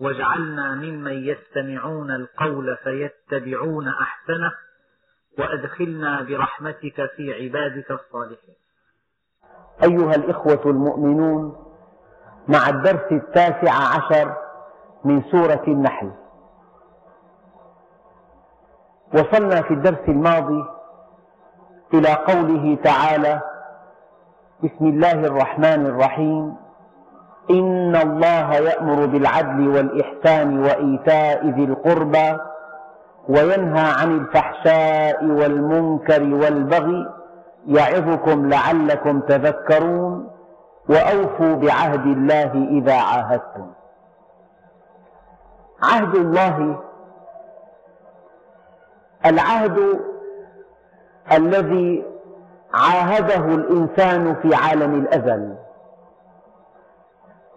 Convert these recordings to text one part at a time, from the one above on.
واجعلنا ممن يستمعون القول فيتبعون أحسنه وأدخلنا برحمتك في عبادك الصالحين. أيها الإخوة المؤمنون مع الدرس التاسع عشر من سورة النحل وصلنا في الدرس الماضي إلى قوله تعالى بسم الله الرحمن الرحيم. إن الله يأمر بالعدل والإحسان وإيتاء ذي القربى وينهى عن الفحشاء والمنكر والبغي يعظكم لعلكم تذكرون وأوفوا بعهد الله إذا عاهدتم. عهد الله العهد الذي عاهده الإنسان في عالم الأزل.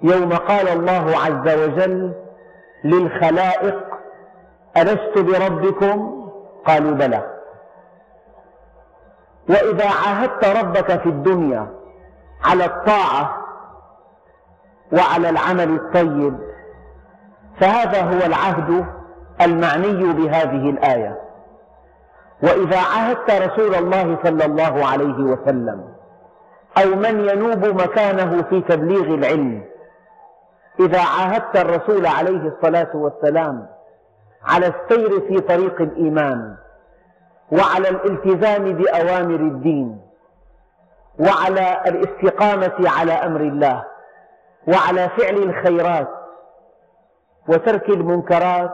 يوم قال الله عز وجل للخلائق ألست بربكم؟ قالوا بلى. وإذا عاهدت ربك في الدنيا على الطاعة وعلى العمل الطيب فهذا هو العهد المعني بهذه الآية. وإذا عاهدت رسول الله صلى الله عليه وسلم أو من ينوب مكانه في تبليغ العلم إذا عاهدت الرسول عليه الصلاة والسلام على السير في طريق الإيمان وعلى الالتزام بأوامر الدين وعلى الاستقامة على أمر الله وعلى فعل الخيرات وترك المنكرات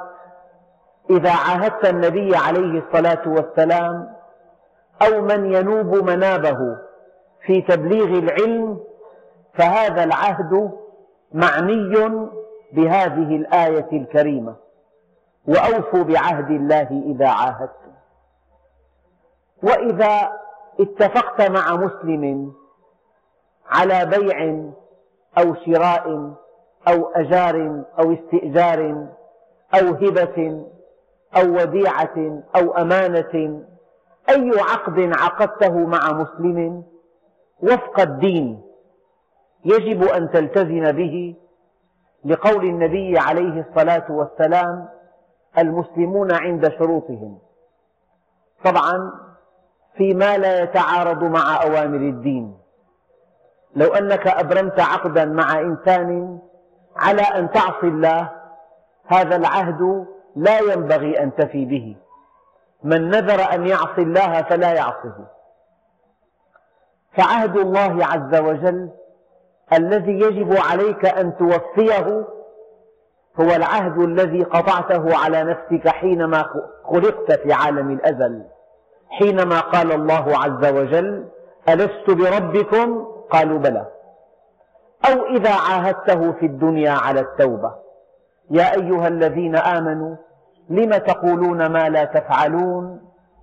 إذا عاهدت النبي عليه الصلاة والسلام أو من ينوب منابه في تبليغ العلم فهذا العهد معني بهذه الآية الكريمة. وأوفوا بعهد الله إذا عاهدتم. وإذا اتفقت مع مسلم على بيع أو شراء أو أجار أو استئجار أو هبة أو وديعة أو أمانة أي عقد عقدته مع مسلم وفق الدين يجب أن تلتزم به لقول النبي عليه الصلاة والسلام المسلمون عند شروطهم. طبعا فيما لا يتعارض مع أوامر الدين. لو أنك أبرمت عقدا مع إنسان على أن تعصي الله هذا العهد لا ينبغي أن تفي به. من نذر أن يعصي الله فلا يعصه فعهد الله عز وجل الذي يجب عليك أن توفيه هو العهد الذي قطعته على نفسك حينما خلقت في عالم الأزل. حينما قال الله عز وجل ألست بربكم؟ قالوا بلى. أو إذا عاهدته في الدنيا على التوبة. يا أيها الذين آمنوا لم تقولون ما لا تفعلون؟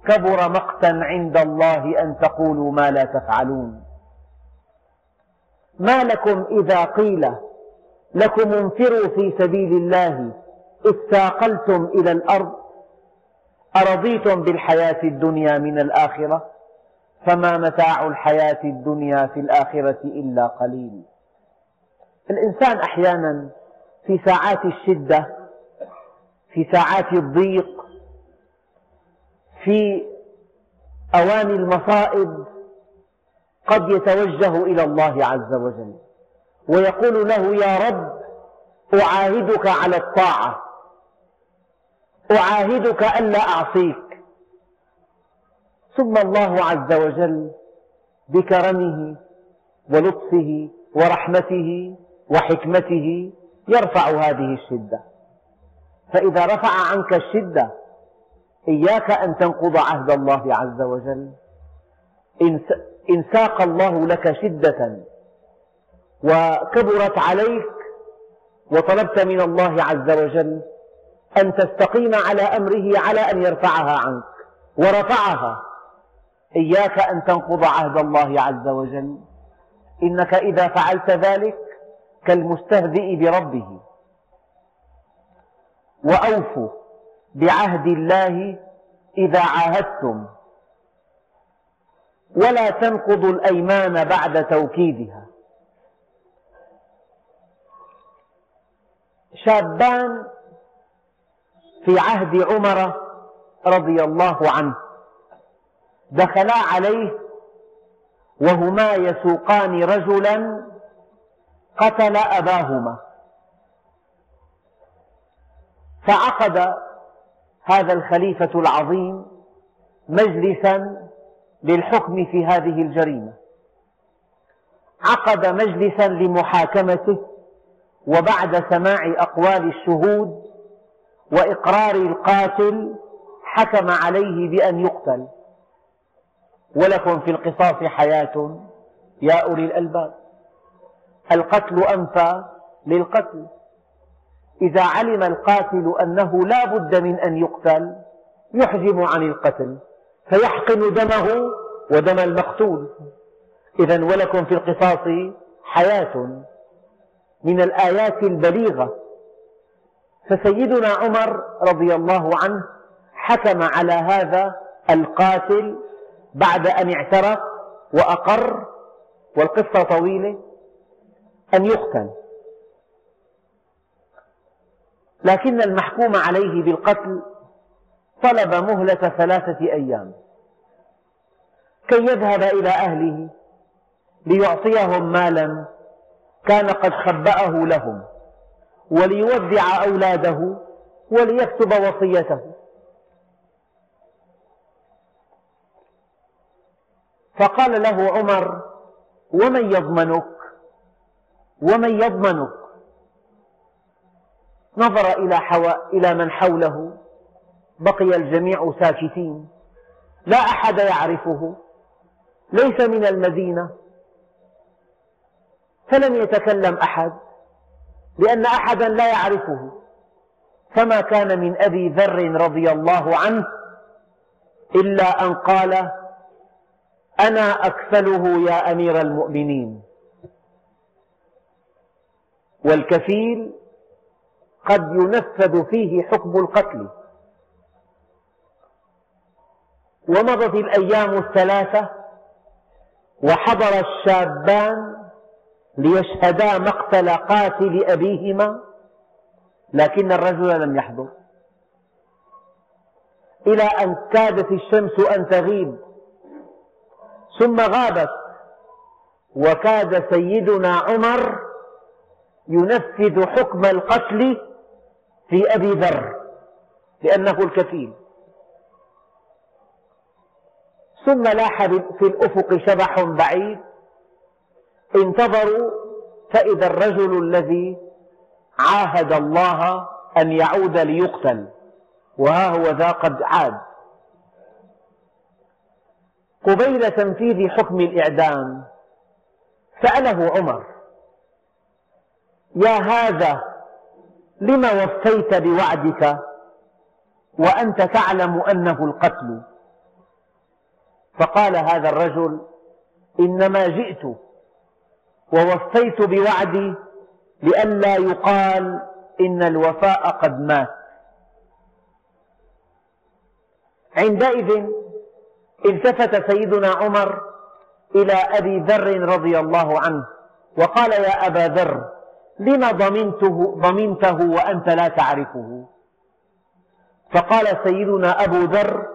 كبر مقتا عند الله أن تقولوا ما لا تفعلون. ما لكم إذا قيل لكم انفروا في سبيل الله اثاقلتم إلى الأرض أرضيتم بالحياة الدنيا من الآخرة فما متاع الحياة الدنيا في الآخرة إلا قليل. الإنسان أحيانا في ساعات الشدة في ساعات الضيق في أوان المصائب قد يتوجه إلى الله عز وجل. ويقول له يا رب أعاهدك على الطاعة. أعاهدك ألا أعصيك. ثم الله عز وجل بكرمه ولطفه ورحمته وحكمته يرفع هذه الشدة. فإذا رفع عنك الشدة إياك أن تنقض عهد الله عز وجل. إن ساق الله لك شدة وكبرت عليك وطلبت من الله عز وجل أن تستقيم على أمره على أن يرفعها عنك ورفعها. إياك أن تنقض عهد الله عز وجل. إنك إذا فعلت ذلك كالمستهزئ بربه. وأوفوا بعهد الله إذا عاهدتم. ولا تنقضوا الأيمان بعد توكيدها. شابان في عهد عمر رضي الله عنه. دخلا عليه وهما يسوقان رجلا قتل أباهما. فعقد هذا الخليفة العظيم مجلسا للحكم في هذه الجريمة. عقد مجلسا لمحاكمته وبعد سماع أقوال الشهود وإقرار القاتل حكم عليه بأن يقتل. ولكم في القصاص حياة يا أولي الألباب. القتل أنفى للقتل. إذا علم القاتل أنه لا بد من أن يقتل يحجم عن القتل. فيحقن دمه ودم المقتول. إذا ولكم في القصاص حياة من الآيات البليغة. فسيدنا عمر رضي الله عنه حكم على هذا القاتل بعد أن اعترف وأقر والقصة طويلة أن يقتل. لكن المحكوم عليه بالقتل طلب مهلة ثلاثة أيام. كي يذهب إلى أهله ليعطيهم مالا كان قد خبأه لهم وليودع أولاده وليكتب وصيته. فقال له عمر ومن يضمنك؟ ومن يضمنك؟ نظر إلى, حو... إلى من حوله بقي الجميع ساكتين. لا أحد يعرفه. ليس من المدينة. فلم يتكلم أحد. لأن أحدا لا يعرفه. فما كان من أبي ذر رضي الله عنه إلا أن قال أنا أكفله يا أمير المؤمنين. والكفيل قد ينفذ فيه حكم القتل. ومضت الأيام الثلاثة وحضر الشابان ليشهدا مقتل قاتل أبيهما لكن الرجل لم يحضر. إلى أن كادت الشمس أن تغيب ثم غابت وكاد سيدنا عمر ينفذ حكم القتل في أبي ذر لأنه الكفيل. ثم لاح في الأفق شبح بعيد. انتظروا فإذا الرجل الذي عاهد الله أن يعود ليقتل وها هو ذا قد عاد. قبيل تنفيذ حكم الإعدام. سأله عمر يا هذا لم وفيت بوعدك؟ وأنت تعلم أنه القتل. فقال هذا الرجل إنما جئت ووفيت بوعدي لئلا يقال إن الوفاء قد مات. عندئذ التفت سيدنا عمر إلى أبي ذر رضي الله عنه وقال يا أبا ذر لم ضمنته, ضمنته وأنت لا تعرفه؟ فقال سيدنا أبو ذر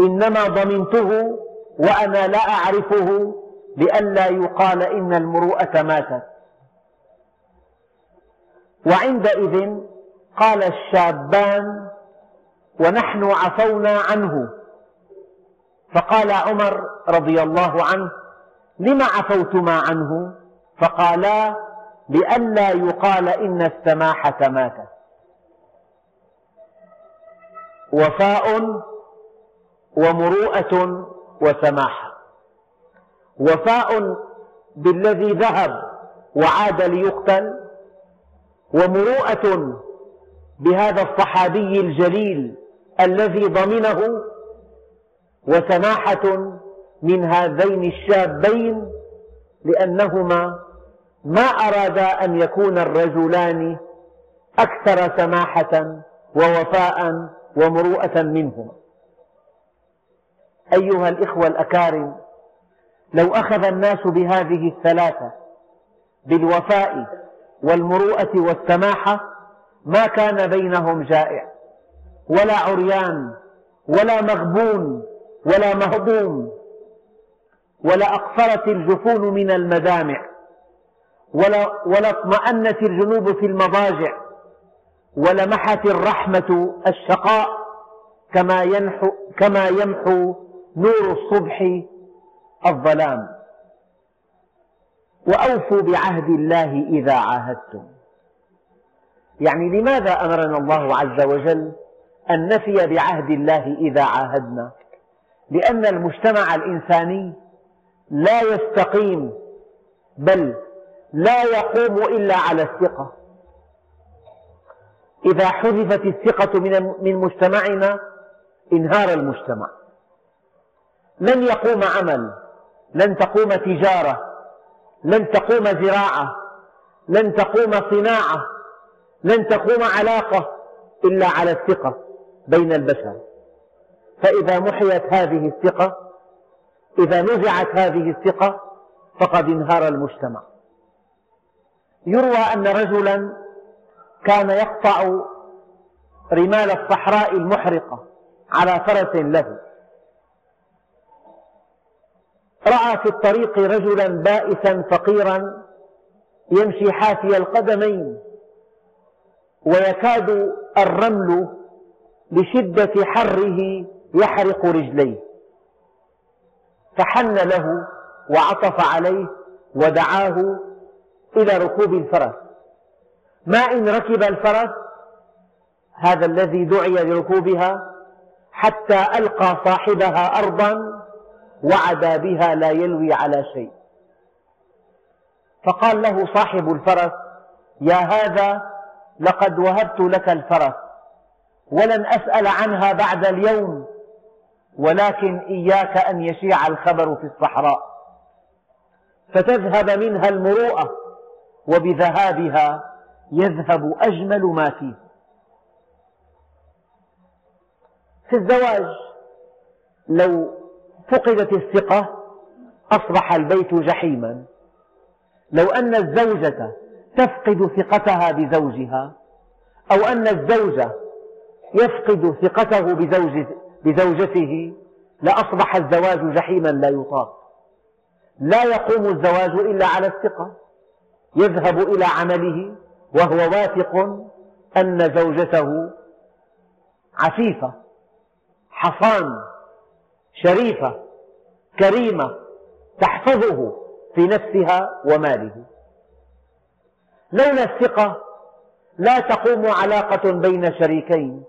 إنما ضمنته وأنا لا أعرفه لئلا يقال إن المروءة ماتت. وعندئذ قال الشابان ونحن عفونا عنه. فقال عمر رضي الله عنه لم عفوتما عنه؟ فقالا لئلا يقال إن السماحة ماتت. وفاء ومروءة وسماحة. وفاء بالذي ذهب وعاد ليقتل ومروءة بهذا الصحابي الجليل الذي ضمنه وسماحة من هذين الشابين لأنهما ما أرادا أن يكون الرجلان أكثر سماحة ووفاء ومروءة منهما. أيها الإخوة الأكارم لو أخذ الناس بهذه الثلاثة بالوفاء والمروءة والسماحة ما كان بينهم جائع. ولا عريان ولا مغبون ولا مهضوم ولا أقصرت الجفون من المدامع ولا, ولا اطمأنت الجنوب في المضاجع ولمحت الرحمة الشقاء كما يمحو, كما يمحو نور الصبح الظلام. وأوفوا بعهد الله إذا عاهدتم. يعني لماذا أمرنا الله عز وجل أن نفي بعهد الله إذا عاهدنا؟ لأن المجتمع الإنساني لا يستقيم بل لا يقوم إلا على الثقة. إذا حذفت الثقة من مجتمعنا انهار المجتمع. لن يقوم عمل لن تقوم تجارة لن تقوم زراعة لن تقوم صناعة لن تقوم علاقة إلا على الثقة بين البشر. فإذا محيت هذه الثقة إذا نزعت هذه الثقة فقد انهار المجتمع. يروى أن رجلا كان يقطع رمال الصحراء المحرقة على فرس له. رأى في الطريق رجلا بائسا فقيرا يمشي حافي القدمين ويكاد الرمل لشدة حره يحرق رجليه. فحن له وعطف عليه ودعاه إلى ركوب الفرس. ما إن ركب الفرس هذا الذي دعي لركوبها حتى ألقى صاحبها أرضا وعد بها لا يلوي على شيء. فقال له صاحب الفرس يا هذا لقد وهبت لك الفرس ولن أسأل عنها بعد اليوم ولكن إياك أن يشيع الخبر في الصحراء. فتذهب منها المروءة وبذهابها يذهب أجمل ما فيه. في الزواج لو فقدت الثقة أصبح البيت جحيما. لو أن الزوجة تفقد ثقتها بزوجها أو أن الزوج يفقد ثقته بزوجته لأصبح الزواج جحيما لا يطاق. لا يقوم الزواج إلا على الثقة. يذهب إلى عمله وهو واثق أن زوجته عفيفة حصان شريفة كريمة تحفظه في نفسها وماله. لولا الثقة لا تقوم علاقة بين شريكين.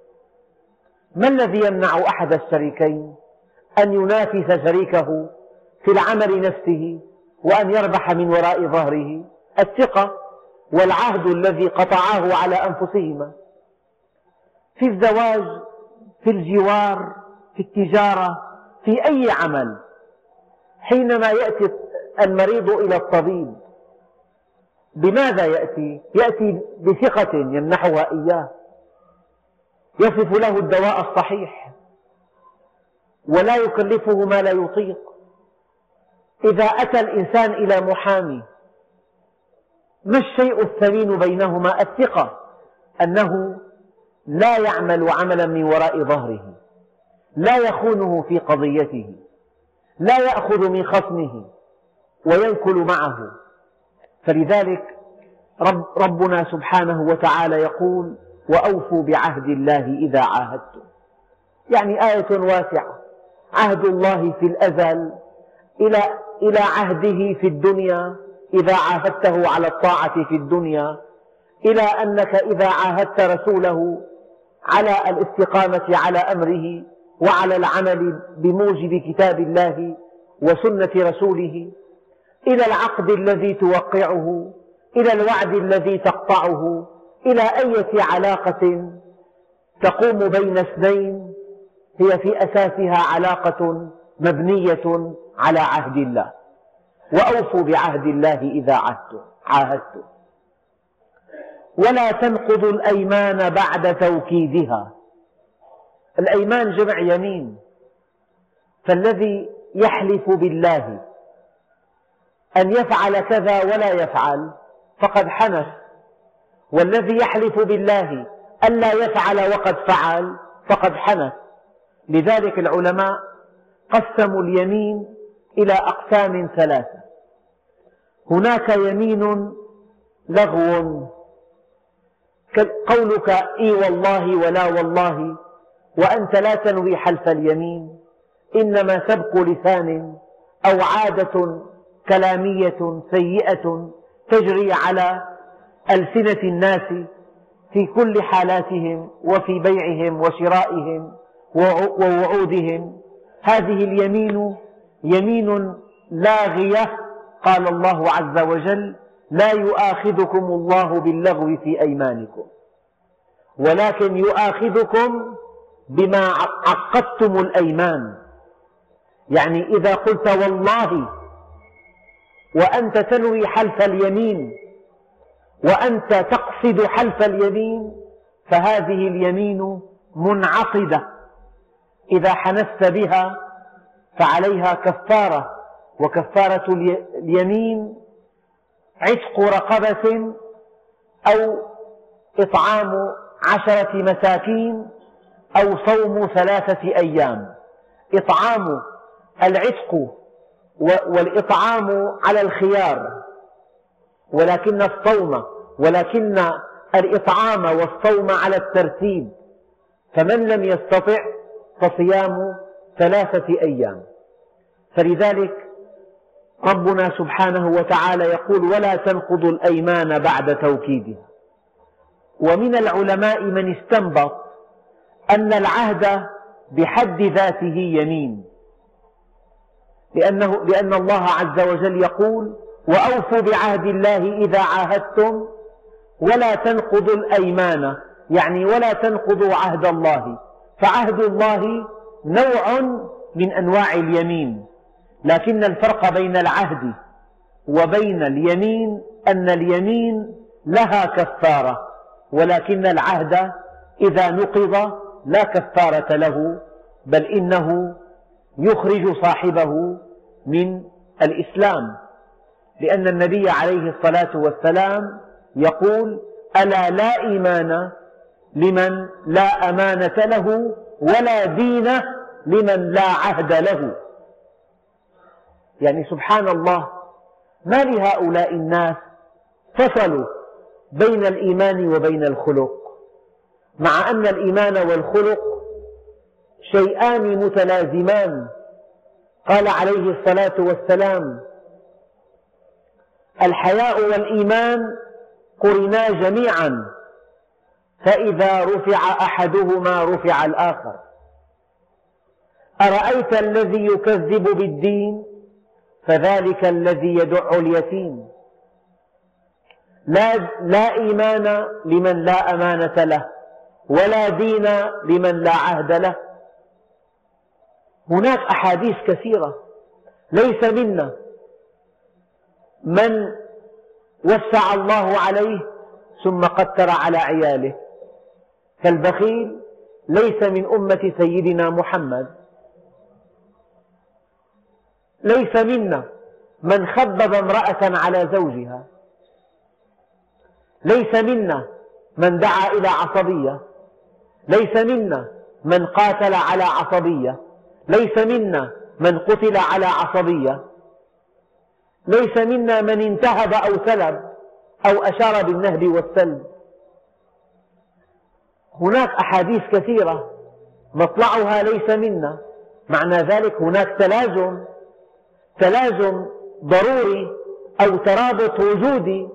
ما الذي يمنع أحد الشريكين أن ينافس شريكه في العمل نفسه وأن يربح من وراء ظهره؟ الثقة والعهد الذي قطعاه على أنفسهما. في الزواج في الجوار في التجارة في أي عمل حينما يأتي المريض إلى الطبيب. بماذا يأتي؟ يأتي بثقة يمنحها إياه. يصف له الدواء الصحيح ولا يكلفه ما لا يطيق. إذا أتى الإنسان إلى محامي ما الشيء الثمين بينهما؟ الثقة أنه لا يعمل عملا من وراء ظهره. لا يخونه في قضيته لا يأخذ من خصمه وينكل معه. فلذلك رب ربنا سبحانه وتعالى يقول وأوفوا بعهد الله إذا عاهدتم. يعني آية واسعة. عهد الله في الأزل إلى إلى عهده في الدنيا إذا عاهدته على الطاعة في الدنيا إلى أنك إذا عاهدت رسوله على الاستقامة على أمره. وعلى العمل بموجب كتاب الله وسنة رسوله إلى العقد الذي توقعه إلى الوعد الذي تقطعه إلى أية علاقة تقوم بين اثنين هي في أساسها علاقة مبنية على عهد الله. وأوفوا بعهد الله إذا عهدتم عاهدتم. ولا تنقضوا الأيمان بعد توكيدها. الأيمان جمع يمين. فالذي يحلف بالله أن يفعل كذا ولا يفعل فقد حنث والذي يحلف بالله ألا يفعل وقد فعل فقد حنث لذلك العلماء قسموا اليمين إلى أقسام ثلاثة. هناك يمين لغو. قولك إي والله ولا والله وأنت لا تنوي حلف اليمين إنما سبق لسان أو عادة كلامية سيئة تجري على ألسنة الناس في كل حالاتهم وفي بيعهم وشرائهم ووعودهم. هذه اليمين يمين لاغية قال الله عز وجل لا يؤاخذكم الله باللغو في أيمانكم ولكن يؤاخذكم بما عقدتم الأيمان. يعني إذا قلت والله وأنت تنوي حلف اليمين وأنت تقصد حلف اليمين فهذه اليمين منعقدة. إذا حنثت بها فعليها كفارة وكفارة اليمين عتق رقبة أو إطعام عشرة مساكين أو صوم ثلاثة أيام. إطعام العتق والإطعام على الخيار. ولكن الصوم ولكن الإطعام والصوم على الترتيب. فمن لم يستطع فصيام ثلاثة أيام. فلذلك ربنا سبحانه وتعالى يقول ولا تنقضوا الأيمان بعد توكيدها. ومن العلماء من استنبط أن العهد بحد ذاته يمين. لأنه لأن الله عز وجل يقول وأوفوا بعهد الله إذا عاهدتم ولا تنقضوا الأيمان. يعني ولا تنقضوا عهد الله. فعهد الله نوع من أنواع اليمين. لكن الفرق بين العهد وبين اليمين أن اليمين لها كفارة ولكن العهد إذا نقض لا كفارة له بل إنه يخرج صاحبه من الإسلام لأن النبي عليه الصلاة والسلام يقول ألا لا إيمان لمن لا أمانة له ولا دين لمن لا عهد له. يعني سبحان الله ما لهؤلاء الناس فصلوا بين الإيمان وبين الخلق؟ مع أن الإيمان والخلق شيئان متلازمان. قال عليه الصلاة والسلام الحياء والإيمان قرنا جميعا فإذا رفع أحدهما رفع الآخر. أرأيت الذي يكذب بالدين؟ فذلك الذي يدع اليتيم. لا, لا إيمان لمن لا أمانة له. ولا دين لمن لا عهد له. هناك أحاديث كثيرة ليس منا. من وسع الله عليه ثم قتر على عياله. فالبخيل ليس من أمة سيدنا محمد. ليس منا من خبب امرأة على زوجها. ليس منا من دعا إلى عصبية. ليس منا من قاتل على عصبية. ليس منا من قتل على عصبية. ليس منا من انتهب أو سلب أو أشار بالنهب والسلب. هناك أحاديث كثيرة مطلعها ليس منا. معنى ذلك هناك تلازم تلازم ضروري أو ترابط وجودي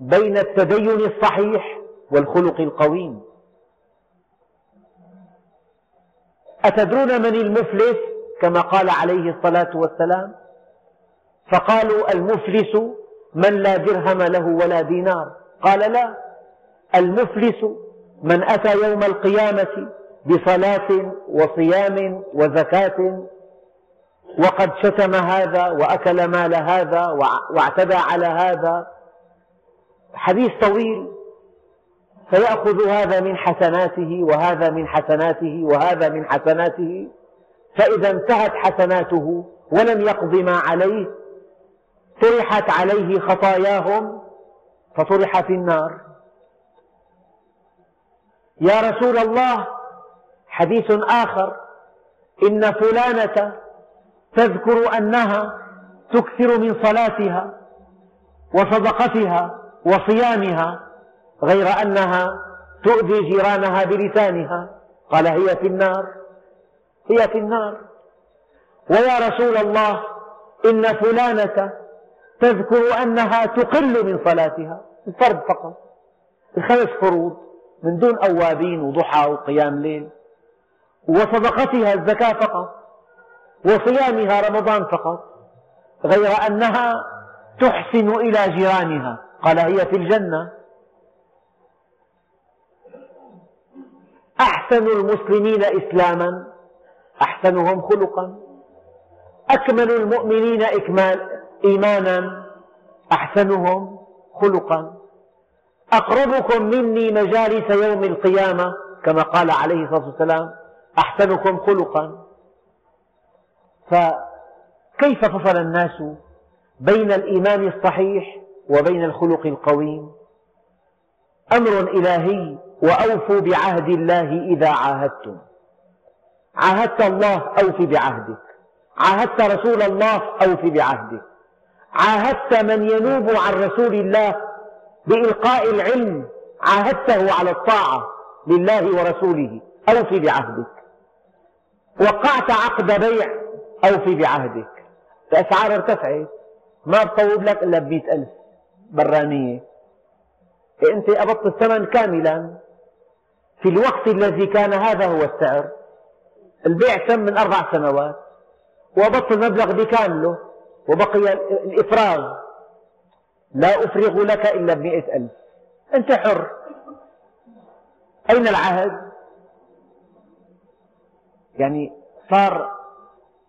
بين التدين الصحيح والخلق القويم. أتدرون من المفلس كما قال عليه الصلاة والسلام؟ فقالوا المفلس من لا درهم له ولا دينار. قال لا المفلس من أتى يوم القيامة بصلاة وصيام وزكاة وقد شتم هذا وأكل مال هذا واعتدى على هذا. حديث طويل. فيأخذ هذا من حسناته وهذا من حسناته وهذا من حسناته فإذا انتهت حسناته ولم يقض ما عليه طرحت عليه خطاياهم فطرح في النار. يا رسول الله حديث آخر إن فلانة تذكر أنها تكثر من صلاتها وصدقتها وصيامها غير أنها تؤذي جيرانها بلسانها. قال هي في النار. هي في النار. ويا رسول الله إن فلانة تذكر أنها تقل من صلاتها. الفرض فقط. الخمس فروض من دون أوابين وضحى وقيام ليل. وصدقتها الزكاة فقط. وصيامها رمضان فقط. غير أنها تحسن إلى جيرانها. قال هي في الجنة. أحسن المسلمين إسلاما؟ أحسنهم خلقا؟ أكمل المؤمنين إكمال إيمانا؟ أحسنهم خلقا؟ أقربكم مني مجالس يوم القيامة؟ كما قال عليه الصلاة والسلام أحسنكم خلقا. فكيف فصل الناس بين الإيمان الصحيح وبين الخلق القويم؟ أمر إلهي وأوفوا بعهد الله إذا عاهدتم. عاهدت الله أوف بعهدك. عاهدت رسول الله أوف بعهدك. عاهدت من ينوب عن رسول الله بإلقاء العلم. عاهدته على الطاعة لله ورسوله. أوف بعهدك. وقعت عقد بيع أوف بعهدك. الأسعار ارتفعت. ما بطول لك إلا بمئة ألف برانية أنت قبضت الثمن كاملا. في الوقت الذي كان هذا هو السعر. البيع تم من أربع سنوات وقبضت المبلغ بكامله وبقي الإفراغ. لا أفرغ لك إلا بمئة ألف. أنت حر. أين العهد؟ يعني صار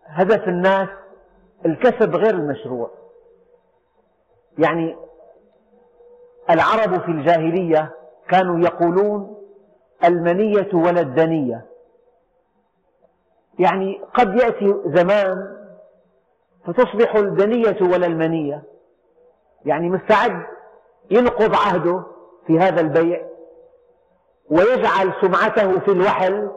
هدف الناس الكسب غير المشروع. يعني العرب في الجاهلية كانوا يقولون المنية ولا الدنية. يعني قد يأتي زمان فتصبح الدنية ولا المنية. يعني مستعد ينقض عهده في هذا البيع ويجعل سمعته في الوحل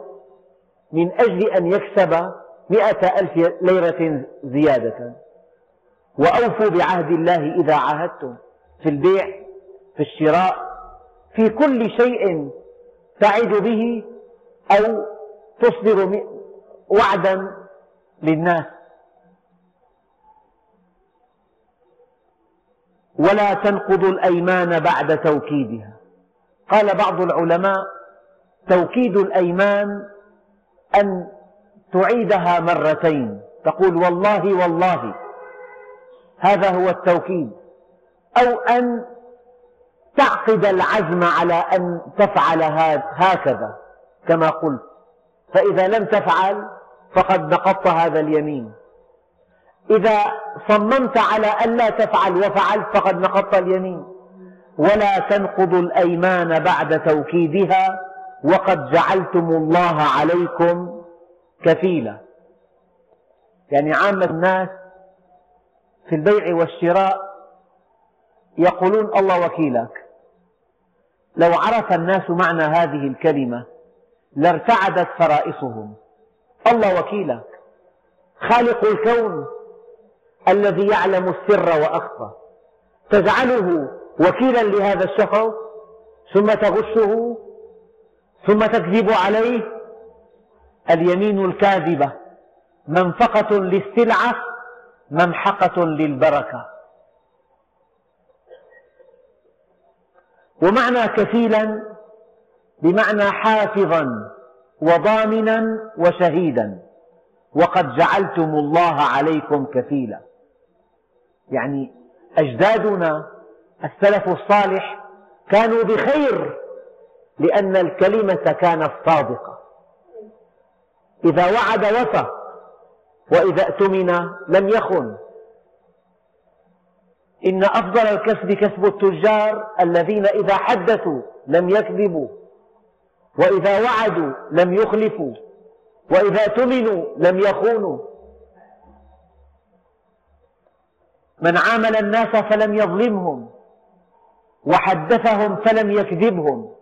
من أجل أن يكسب مئة ألف ليرة زيادة. وأوفوا بعهد الله إذا عاهدتم في البيع في الشراء في كل شيء تعد به أو تصدر وعدا للناس. ولا تنقضوا الأيمان بعد توكيدها. قال بعض العلماء توكيد الأيمان أن تعيدها مرتين. تقول والله والله هذا هو التوكيد. أو أن تعقد العزم على أن تفعل هكذا كما قلت. فإذا لم تفعل فقد نقضت هذا اليمين. إذا صممت على أن لا تفعل وفعلت فقد نقضت اليمين. ولا تنقضوا الأيمان بعد توكيدها وقد جعلتم الله عليكم كفيلا. يعني عامة الناس في البيع والشراء يقولون الله وكيلك. لو عرف الناس معنى هذه الكلمة لارتعدت فرائصهم. الله وكيلك. خالق الكون الذي يعلم السر وأخفى. تجعله وكيلا لهذا الشخص ثم تغشه ثم تكذب عليه. اليمين الكاذبة منفقة للسلعة ممحقة للبركة. ومعنى كفيلا بمعنى حافظا وضامنا وشهيدا. وقد جعلتم الله عليكم كفيلا. يعني أجدادنا السلف الصالح كانوا بخير لأن الكلمة كانت صادقة. إذا وعد وفى وإذا اؤتمن لم يخن. إن أفضل الكسب كسب التجار الذين إذا حدثوا لم يكذبوا وإذا وعدوا لم يخلفوا وإذا اؤتمنوا لم يخونوا. من عامل الناس فلم يظلمهم وحدثهم فلم يكذبهم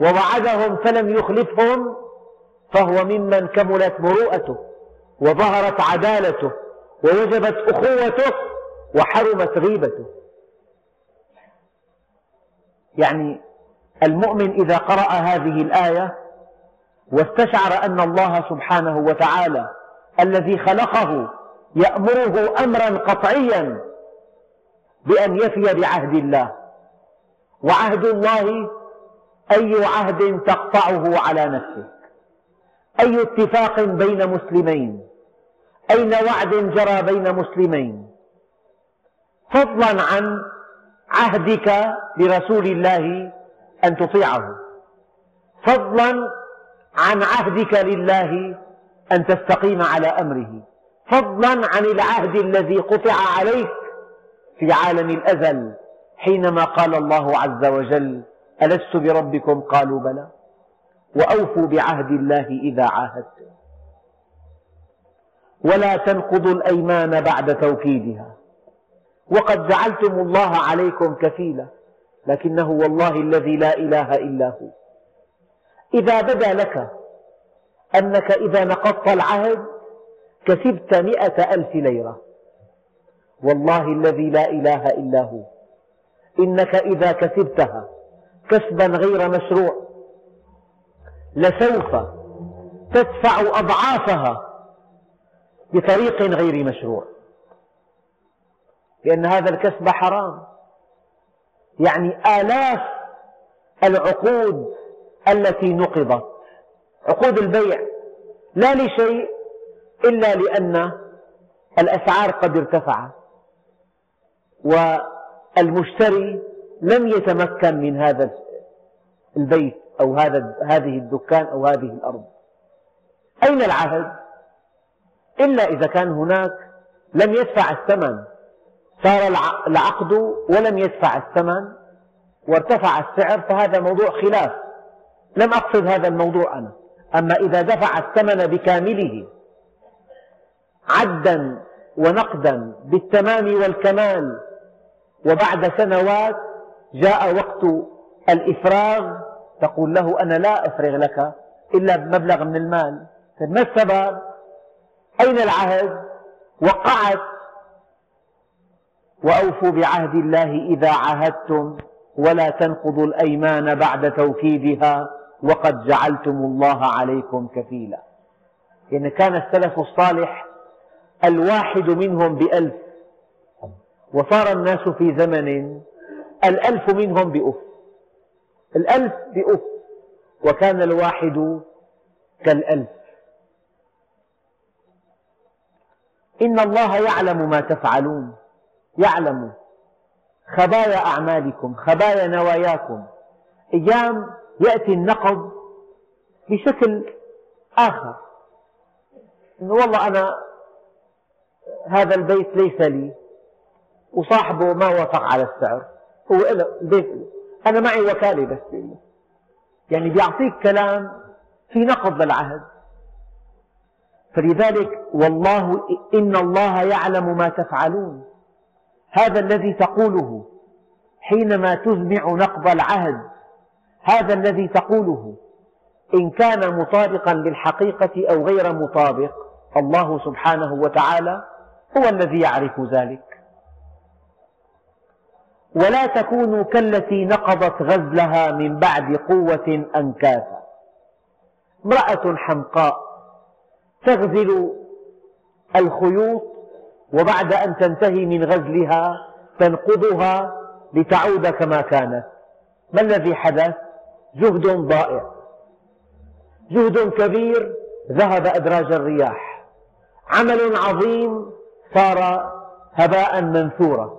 ووعدهم فلم يخلفهم فهو ممن كملت مروءته وظهرت عدالته ووجبت أخوته وحرمت غيبته يعني المؤمن إذا قرأ هذه الآية واستشعر أن الله سبحانه وتعالى الذي خلقه يأمره أمرا قطعيا بأن يفي بعهد الله. وعهد الله أي عهد تقطعه على نفسك أي اتفاق بين مسلمين. أين وعد جرى بين مسلمين. فضلا عن عهدك لرسول الله أن تطيعه. فضلا عن عهدك لله أن تستقيم على أمره. فضلا عن العهد الذي قطع عليك في عالم الأزل حينما قال الله عز وجل ألست بربكم؟ قالوا بلى. وأوفوا بعهد الله إذا عاهدتم. ولا تنقضوا الأيمان بعد توكيدها. وقد جعلتم الله عليكم كفيلا لكنه والله الذي لا إله إلا هو. إذا بدا لك أنك إذا نقضت العهد كسبت مئة ألف ليرة. والله الذي لا إله إلا هو. إنك إذا كسبتها كسبا غير مشروع لسوف تدفع أضعافها بطريق غير مشروع. لأن هذا الكسب حرام. يعني آلاف العقود التي نقضت. عقود البيع. لا لشيء إلا لأن الأسعار قد ارتفعت. والمشتري لم يتمكن من هذا البيت أو هذا هذه الدكان أو هذه الأرض. أين العهد؟ إلا إذا كان هناك لم يدفع الثمن. صار العقد ولم يدفع الثمن وارتفع السعر فهذا موضوع خلاف لم أقصد هذا الموضوع أنا أما إذا دفع الثمن بكامله عدا ونقدا بالتمام والكمال وبعد سنوات جاء وقت الإفراغ تقول له أنا لا أفرغ لك إلا بمبلغ من المال ما السبب؟ أين العهد؟ وقعت وأوفوا بعهد الله إذا عاهدتم ولا تنقضوا الأيمان بعد توكيدها وقد جعلتم الله عليكم كفيلا. يعني كان السلف الصالح الواحد منهم بألف وصار الناس في زمن الألف منهم بأف. الألف بأف وكان الواحد كالألف. إن الله يعلم ما تفعلون. يعلم خبايا أعمالكم خبايا نواياكم. أيام يأتي النقض بشكل آخر. إنه والله أنا هذا البيت ليس لي وصاحبه ما وافق على السعر. هو البيت. أنا معي وكالة بس. يعني بيعطيك كلام في نقض للعهد فلذلك والله إن الله يعلم ما تفعلون. هذا الذي تقوله حينما تزمع نقض العهد هذا الذي تقوله. إن كان مطابقا للحقيقة أو غير مطابق الله سبحانه وتعالى هو الذي يعرف ذلك. ولا تكونوا كالتي نقضت غزلها من بعد قوة أنكاثا. امرأة حمقاء تغزل الخيوط وبعد أن تنتهي من غزلها تنقضها لتعود كما كانت. ما الذي حدث؟ جهد ضائع. جهد كبير ذهب أدراج الرياح. عمل عظيم صار هباء منثورا.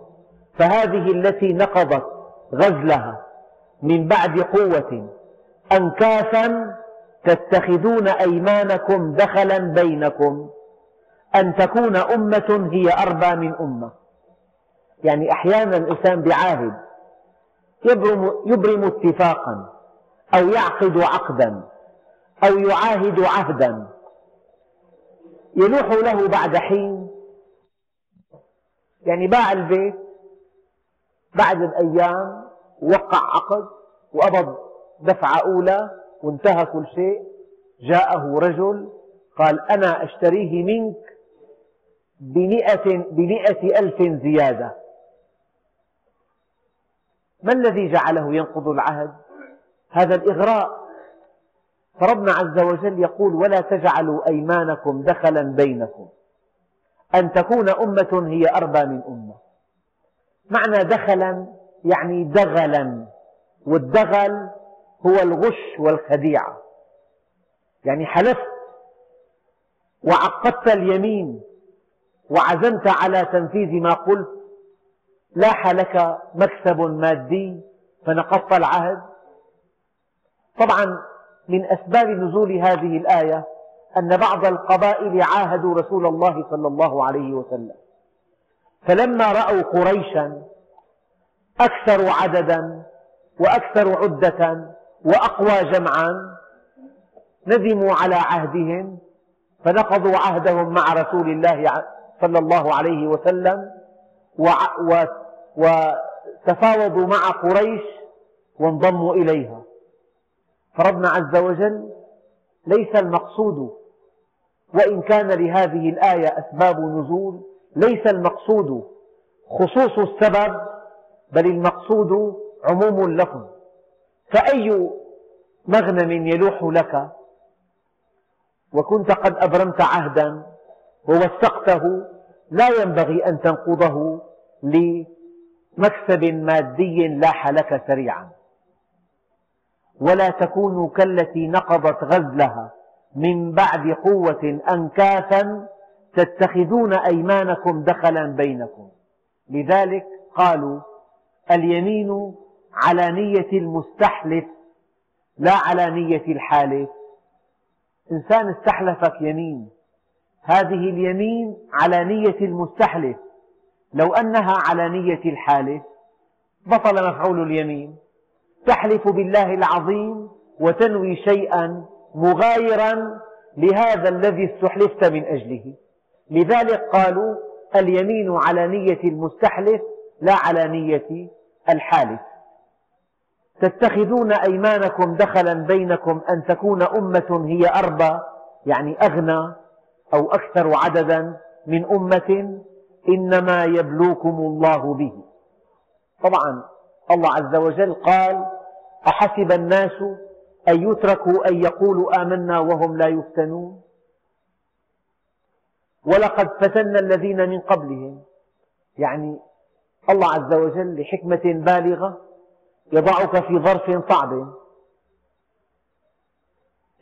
فهذه التي نقضت غزلها من بعد قوة أنكاثا تتخذون أيمانكم دخلا بينكم. أن تكون أمة هي أربى من أمة. يعني أحيانا الإنسان بعاهد يبرم, يبرم اتفاقا أو يعقد عقدا أو يعاهد عهدا. يلوح له بعد حين. يعني باع البيت بعد الأيام وقع عقد وقبض دفعة أولى وانتهى كل شيء. جاءه رجل قال أنا أشتريه منك. بمئة, بمئة ألف زيادة. ما الذي جعله ينقض العهد؟ هذا الإغراء. فربنا عز وجل يقول ولا تجعلوا أيمانكم دخلا بينكم. أن تكون أمة هي أربى من أمة. معنى دخلا يعني دغلا. والدغل هو الغش والخديعة. يعني حلفت وعقدت اليمين. وعزمت على تنفيذ ما قلت. لاح لك مكسب مادي فنقضت العهد. طبعا من أسباب نزول هذه الآية أن بعض القبائل عاهدوا رسول الله صلى الله عليه وسلم. فلما رأوا قريشا أكثر عددا وأكثر عدة وأقوى جمعا ندموا على عهدهم فنقضوا عهدهم مع رسول الله صلى الله عليه وسلم وتفاوضوا مع قريش وانضموا إليها. فربنا عز وجل ليس المقصود وإن كان لهذه الآية أسباب نزول ليس المقصود خصوص السبب بل المقصود عموم اللفظ. فأي مغنم يلوح لك؟ وكنت قد أبرمت عهدا ووثقته لا ينبغي أن تنقضه لمكسب مادي لاح لك سريعا. ولا تكونوا كالتي نقضت غزلها من بعد قوة أنكاثا تتخذون أيمانكم دخلا بينكم. لذلك قالوا اليمين على نية المستحلف لا على نية الحالف. إنسان استحلفك يمين هذه اليمين على نية المستحلف. لو أنها على نية الحالف بطل مفعول اليمين. تحلف بالله العظيم وتنوي شيئا مغايرا لهذا الذي استحلفت من أجله. لذلك قالوا اليمين على نية المستحلف لا على نية الحالف. تتخذون أيمانكم دخلا بينكم أن تكون أمة هي أربى يعني أغنى أو أكثر عددا من أمة إنما يبلوكم الله به. طبعا الله عز وجل قال أحسب الناس أن يتركوا أن يقولوا آمنا وهم لا يفتنون؟ ولقد فتنا الذين من قبلهم. يعني الله عز وجل لحكمة بالغة يضعك في ظرف صعب.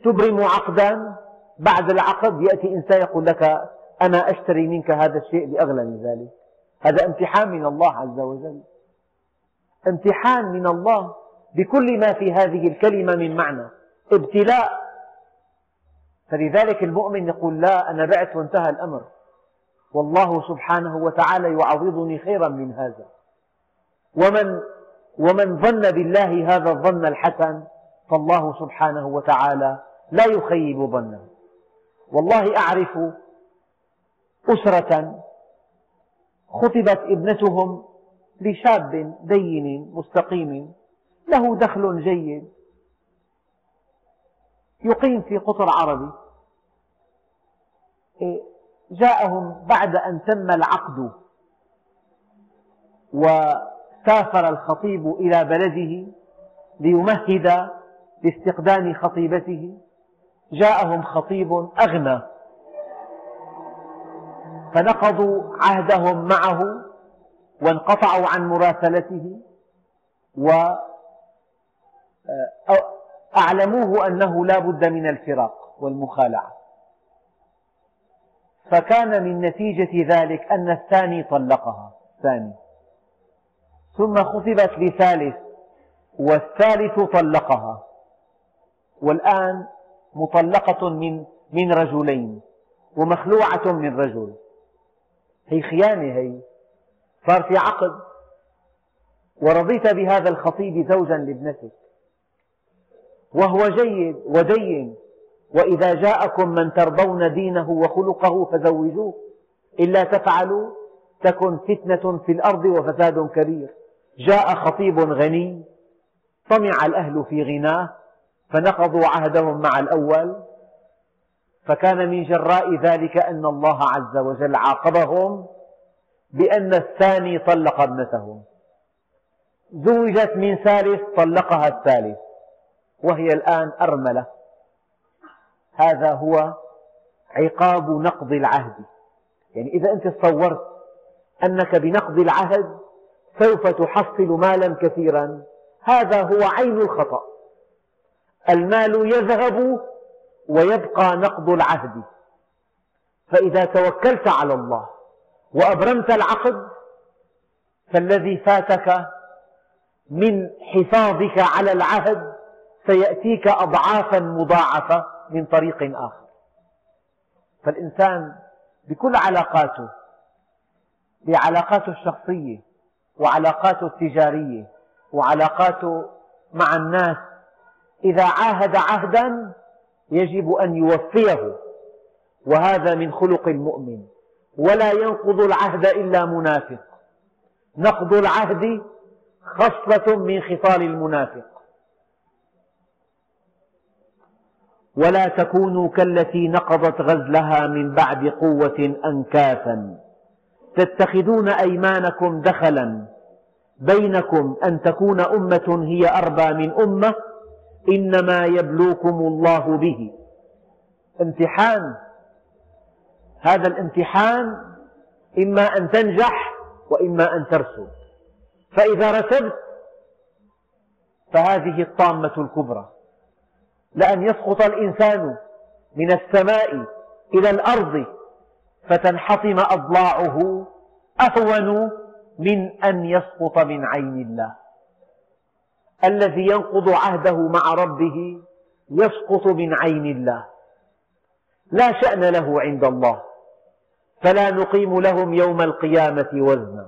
تبرم عقدا بعد العقد يأتي إنسان يقول لك أنا أشتري منك هذا الشيء بأغلى من ذلك. هذا امتحان من الله عز وجل. امتحان من الله بكل ما في هذه الكلمة من معنى. ابتلاء. فلذلك المؤمن يقول لا أنا بعت وانتهى الأمر. والله سبحانه وتعالى يعوضني خيرا من هذا. ومن ومن ظن بالله هذا الظن الحسن فالله سبحانه وتعالى لا يخيب ظنه. والله أعرف أسرة خطبت ابنتهم لشاب دين مستقيم له دخل جيد يقيم في قطر عربي. إيه، جاءهم بعد أن تم العقد وسافر الخطيب إلى بلده ليمهد لاستقدام خطيبته. جاءهم خطيب أغنى. فنقضوا عهدهم معه وانقطعوا عن مراسلته وأعلموه أنه لا بد من الفراق والمخالعة. فكان من نتيجة ذلك أن الثاني طلقها الثاني. ثم خطبت لثالث والثالث طلقها. والآن مطلقة من من رجلين ومخلوعة من رجل. هي خيانة هي صار في عقد. ورضيت بهذا الخطيب زوجا لابنتك. وهو جيد ودين. وإذا جاءكم من ترضون دينه وخلقه فزوجوه. إلا تفعلوا تكن فتنة في الأرض وفساد كبير. جاء خطيب غني طمع الأهل في غناه. فنقضوا عهدهم مع الأول فكان من جراء ذلك أن الله عز وجل عاقبهم بأن الثاني طلق ابنته. زوجت من ثالث طلقها الثالث وهي الآن أرملة. هذا هو عقاب نقض العهد. يعني إذا أنت تصورت أنك بنقض العهد سوف تحصل مالا كثيرا هذا هو عين الخطأ. المال يذهب ويبقى نقض العهد. فإذا توكلت على الله وأبرمت العقد فالذي فاتك من حفاظك على العهد سيأتيك أضعافا مضاعفة من طريق آخر. فالإنسان بكل علاقاته بعلاقاته الشخصية وعلاقاته التجارية وعلاقاته مع الناس إذا عاهد عهدا يجب أن يوفيه وهذا من خلق المؤمن. ولا ينقض العهد إلا منافق. نقض العهد خصلة من خصال المنافق. ولا تكونوا كالتي نقضت غزلها من بعد قوة أنكاثا تتخذون أيمانكم دخلا بينكم أن تكون أمة هي أربى من أمة إنما يبلوكم الله به. امتحان. هذا الامتحان إما أن تنجح وإما أن ترسب فإذا رسبت فهذه الطامة الكبرى. لأن يسقط الإنسان من السماء إلى الأرض فتنحطم أضلاعه أهون من أن يسقط من عين الله. الذي ينقض عهده مع ربه يسقط من عين الله. لا شأن له عند الله فلا نقيم لهم يوم القيامة وزنا.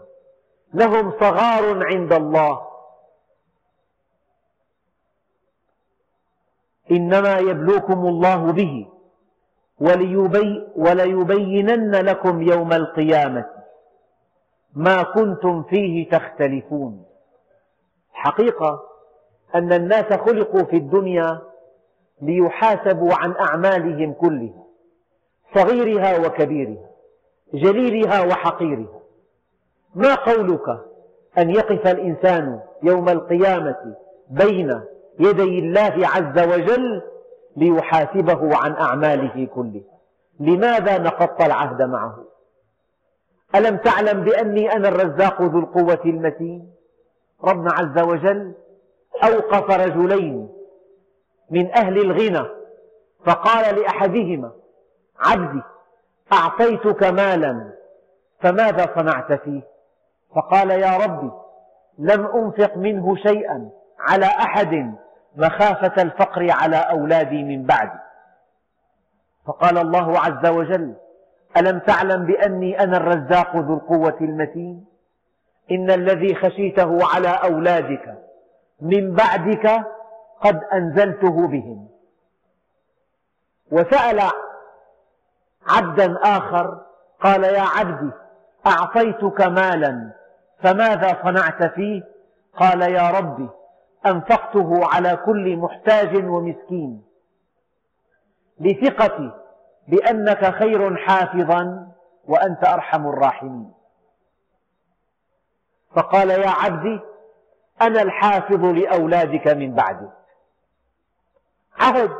لهم صغار عند الله. إنما يبلوكم الله به وليبي وليبينن لكم يوم القيامة ما كنتم فيه تختلفون. حقيقة أن الناس خلقوا في الدنيا ليحاسبوا عن أعمالهم كلها صغيرها وكبيرها جليلها وحقيرها. ما قولك أن يقف الإنسان يوم القيامة بين يدي الله عز وجل ليحاسبه عن أعماله كلها؟ لماذا نقضت العهد معه؟ ألم تعلم بأني أنا الرزاق ذو القوة المتين؟ ربنا عز وجل أوقف رجلين من أهل الغنى فقال لأحدهما عبدي أعطيتك مالا فماذا صنعت فيه؟ فقال يا ربي لم أنفق منه شيئا على أحد مخافة الفقر على أولادي من بعدي. فقال الله عز وجل ألم تعلم بأني أنا الرزاق ذو القوة المتين؟ إن الذي خشيته على أولادك من بعدك قد أنزلته بهم. وسأل عبدا آخر قال يا عبدي أعطيتك مالا فماذا صنعت فيه؟ قال يا ربي أنفقته على كل محتاج ومسكين. لثقتي بأنك خير حافظا وأنت أرحم الراحمين. فقال يا عبدي أنا الحافظ لأولادك من بعدك عهد.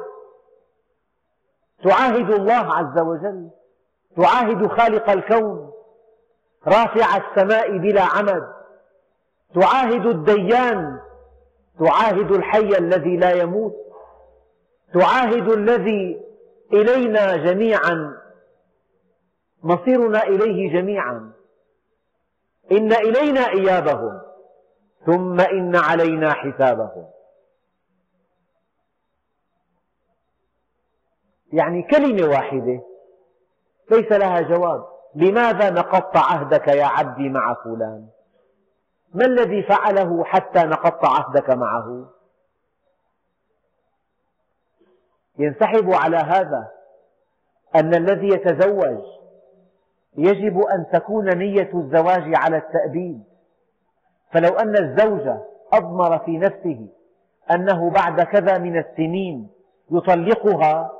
تعاهد الله عز وجل. تعاهد خالق الكون. رافع السماء بلا عمد. تعاهد الديان. تعاهد الحي الذي لا يموت. تعاهد الذي إلينا جميعا. مصيرنا إليه جميعا. إن إلينا إيابهم. ثم إن علينا حسابهم. يعني كلمة واحدة ليس لها جواب. لماذا نقضت عهدك يا عبدي مع فلان؟ ما الذي فعله حتى نقضت عهدك معه؟ ينسحب على هذا أن الذي يتزوج يجب أن تكون نية الزواج على التأبيد. فلو أن الزوج أضمر في نفسه أنه بعد كذا من السنين يطلقها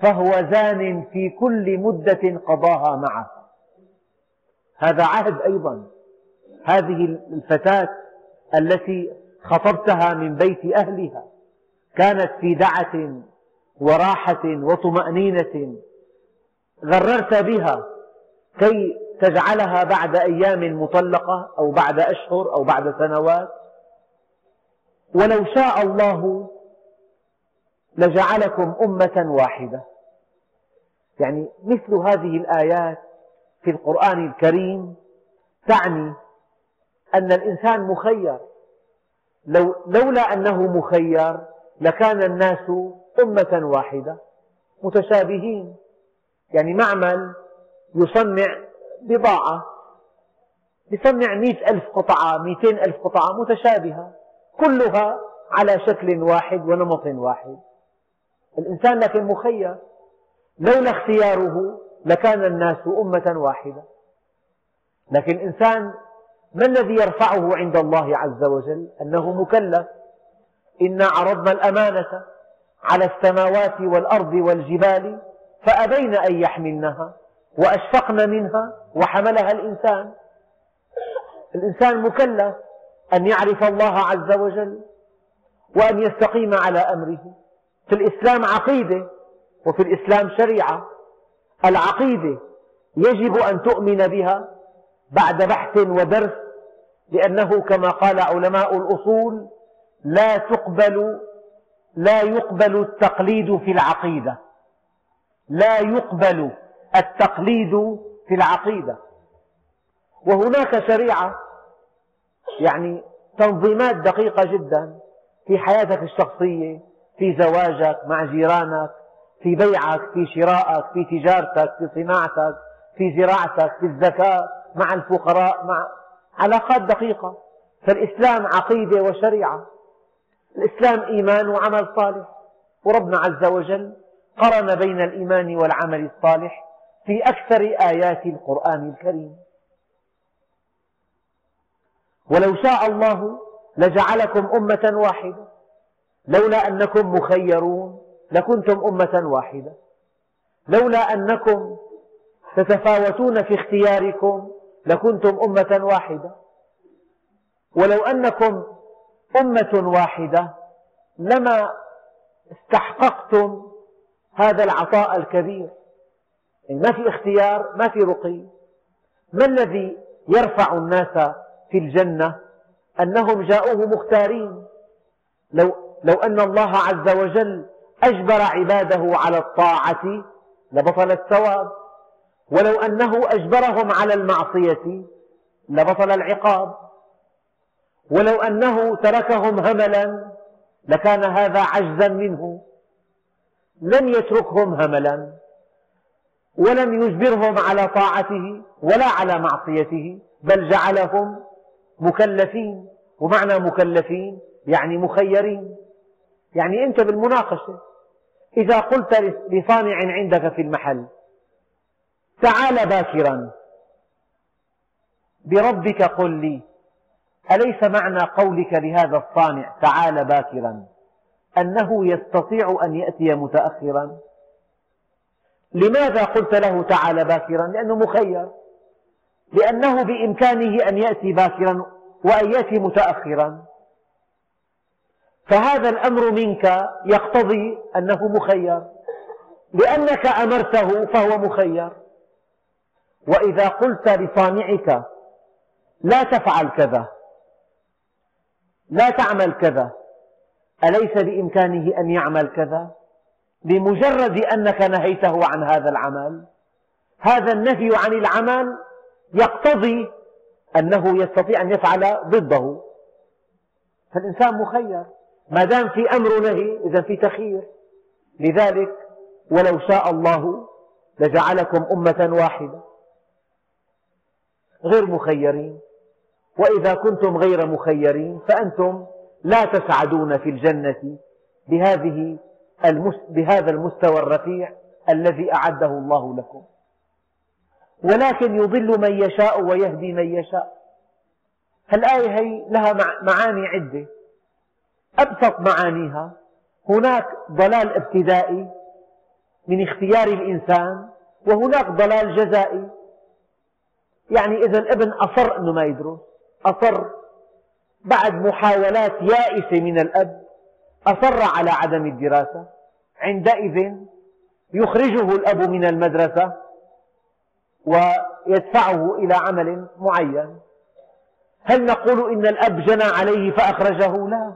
فهو زان في كل مدة قضاها معه. هذا عهد أيضا. هذه الفتاة التي خطبتها من بيت أهلها كانت في دعة وراحة وطمأنينة غررت بها كي تجعلها بعد أيام مطلقة أو بعد أشهر أو بعد سنوات. ولو شاء الله لجعلكم أمة واحدة. يعني مثل هذه الآيات في القرآن الكريم تعني أن الإنسان مخير. لو لولا أنه مخير لكان الناس أمة واحدة متشابهين. يعني معمل يصنع بضاعة. يصنع مئة ألف قطعة مئتين ألف قطعة متشابهة كلها على شكل واحد ونمط واحد. الإنسان لكن مخير. لولا اختياره لكان الناس أمة واحدة. لكن الإنسان ما الذي يرفعه عند الله عز وجل؟ أنه مكلف. إنا عرضنا الأمانة على السماوات والأرض والجبال فأبين أن يحملنها. وأشفقن منها وحملها الإنسان. الإنسان مكلف أن يعرف الله عز وجل وأن يستقيم على أمره. في الإسلام عقيدة وفي الإسلام شريعة. العقيدة يجب أن تؤمن بها بعد بحث ودرس لأنه كما قال علماء الأصول لا تقبل لا يقبل التقليد في العقيدة. لا يقبل التقليد في العقيدة. وهناك شريعة يعني تنظيمات دقيقة جدا في حياتك الشخصية في زواجك مع جيرانك في بيعك في شرائك في تجارتك في صناعتك في زراعتك في الزكاة مع الفقراء مع علاقات دقيقة. فالإسلام عقيدة وشريعة. الإسلام إيمان وعمل صالح. وربنا عز وجل قرن بين الإيمان والعمل الصالح. في أكثر آيات القرآن الكريم. ولو شاء الله لجعلكم أمة واحدة. لولا أنكم مخيرون لكنتم أمة واحدة. لولا أنكم تتفاوتون في اختياركم لكنتم أمة واحدة. ولو أنكم أمة واحدة لما استحققتم هذا العطاء الكبير. ما في اختيار ما في رقي. ما الذي يرفع الناس في الجنة؟ أنهم جاءوه مختارين. لو, لو أن الله عز وجل أجبر عباده على الطاعة لبطل الثواب. ولو أنه أجبرهم على المعصية لبطل العقاب. ولو أنه تركهم هملا لكان هذا عجزا منه. لم يتركهم هملا. ولم يجبرهم على طاعته ولا على معصيته بل جعلهم مكلفين. ومعنى مكلفين يعني مخيرين. يعني أنت بالمناقشة إذا قلت لصانع عندك في المحل تعال باكرا بربك قل لي أليس معنى قولك لهذا الصانع تعال باكرا؟ أنه يستطيع أن يأتي متأخرا؟ لماذا قلت له تعال باكرا؟ لأنه مخير. لأنه بإمكانه أن يأتي باكرا وأن يأتي متأخرا. فهذا الأمر منك يقتضي أنه مخير. لأنك أمرته فهو مخير. وإذا قلت لصانعك لا تفعل كذا. لا تعمل كذا. أليس بإمكانه أن يعمل كذا؟ بمجرد أنك نهيته عن هذا العمل. هذا النهي عن العمل يقتضي أنه يستطيع أن يفعل ضده. فالإنسان مخير. ما دام في أمر نهي إذا في تخيير لذلك ولو شاء الله لجعلكم أمة واحدة. غير مخيرين. وإذا كنتم غير مخيرين فأنتم لا تسعدون في الجنة بهذه بهذا المستوى الرفيع الذي أعده الله لكم. ولكن يضل من يشاء ويهدي من يشاء. الآية هي لها معاني عدة. أبسط معانيها هناك ضلال ابتدائي من اختيار الإنسان وهناك ضلال جزائي. يعني إذا الابن أصر أنه ما يدرس أصر بعد محاولات يائسة من الأب أصر على عدم الدراسة؟ عندئذ يخرجه الأب من المدرسة ويدفعه إلى عمل معين. هل نقول إن الأب جنى عليه فأخرجه؟ لا.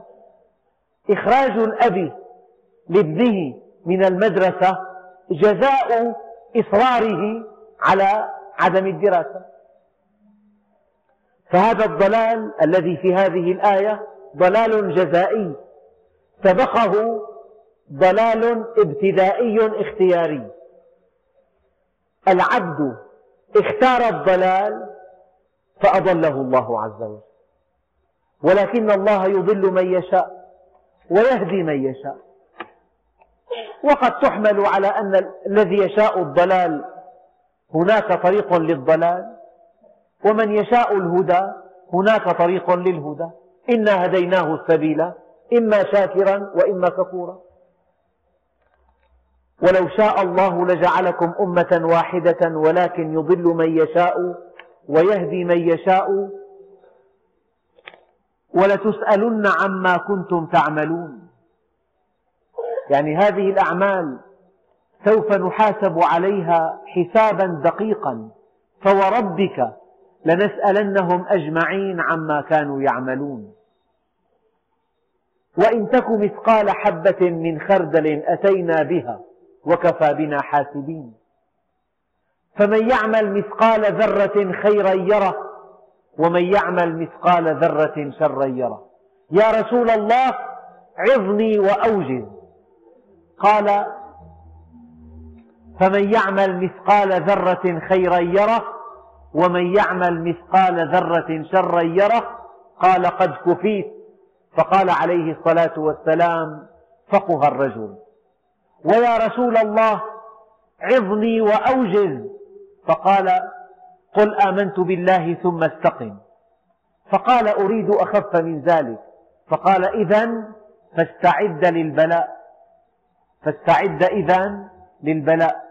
إخراج الأب لابنه من المدرسة جزاء إصراره على عدم الدراسة. فهذا الضلال الذي في هذه الآية ضلال جزائي. سبقه ضلال ابتدائي اختياري. العبد اختار الضلال فأضله الله عز وجل. ولكن الله يضل من يشاء ويهدي من يشاء. وقد تحمل على أن الذي يشاء الضلال هناك طريق للضلال ومن يشاء الهدى هناك طريق للهدى. إنا هديناه السبيل. إما شاكرا وإما كفورا ولو شاء الله لجعلكم أمة واحدة ولكن يضل من يشاء ويهدي من يشاء. ولتسألن عما كنتم تعملون. يعني هذه الأعمال سوف نحاسب عليها حسابا دقيقا. فوربك لنسألنهم أجمعين عما كانوا يعملون. وإن تك مثقال حبة من خردل أتينا بها وكفى بنا حاسبين. فمن يعمل مثقال ذرة خيرا يره ومن يعمل مثقال ذرة شرا يره. يا رسول الله عظني وأوجز. قال فمن يعمل مثقال ذرة خيرا يره ومن يعمل مثقال ذرة شرا يره قال قد كفيت. فقال عليه الصلاة والسلام فقه الرجل. ويا رسول الله عظني وأوجز. فقال قل آمنت بالله ثم استقم. فقال أريد أخف من ذلك. فقال إذا فاستعد للبلاء. فاستعد إذا للبلاء.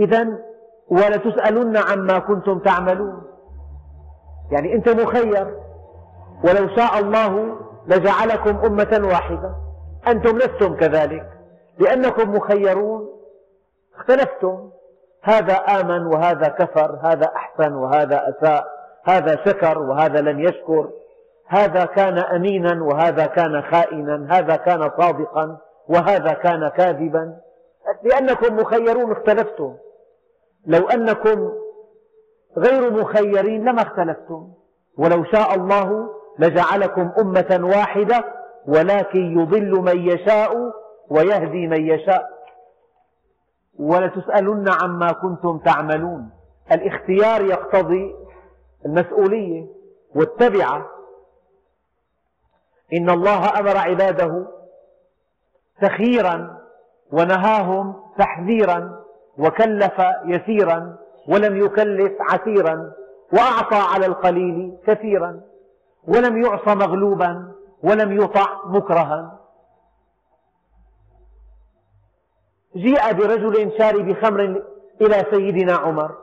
إذا ولتسألن عما كنتم تعملون. يعني أنت مخير. ولو شاء الله لجعلكم أمة واحدة. أنتم لستم كذلك. لأنكم مخيرون. اختلفتم. هذا آمن وهذا كفر. هذا أحسن وهذا أساء. هذا شكر وهذا لم يشكر. هذا كان أمينا وهذا كان خائنا. هذا كان صادقا وهذا كان كاذبا. لأنكم مخيرون اختلفتم. لو أنكم غير مخيرين لما اختلفتم. ولو شاء الله لجعلكم أمة واحدة ولكن يضل من يشاء ويهدي من يشاء. ولتسألن عما كنتم تعملون. الاختيار يقتضي المسؤولية والتبعة. إن الله أمر عباده تخييرا ونهاهم تحذيرا وكلف يسيرا ولم يكلف عسيرا وأعطى على القليل كثيرا. ولم يعص مغلوبا ولم يطع مكرها. جيء برجل شارب خمر إلى سيدنا عمر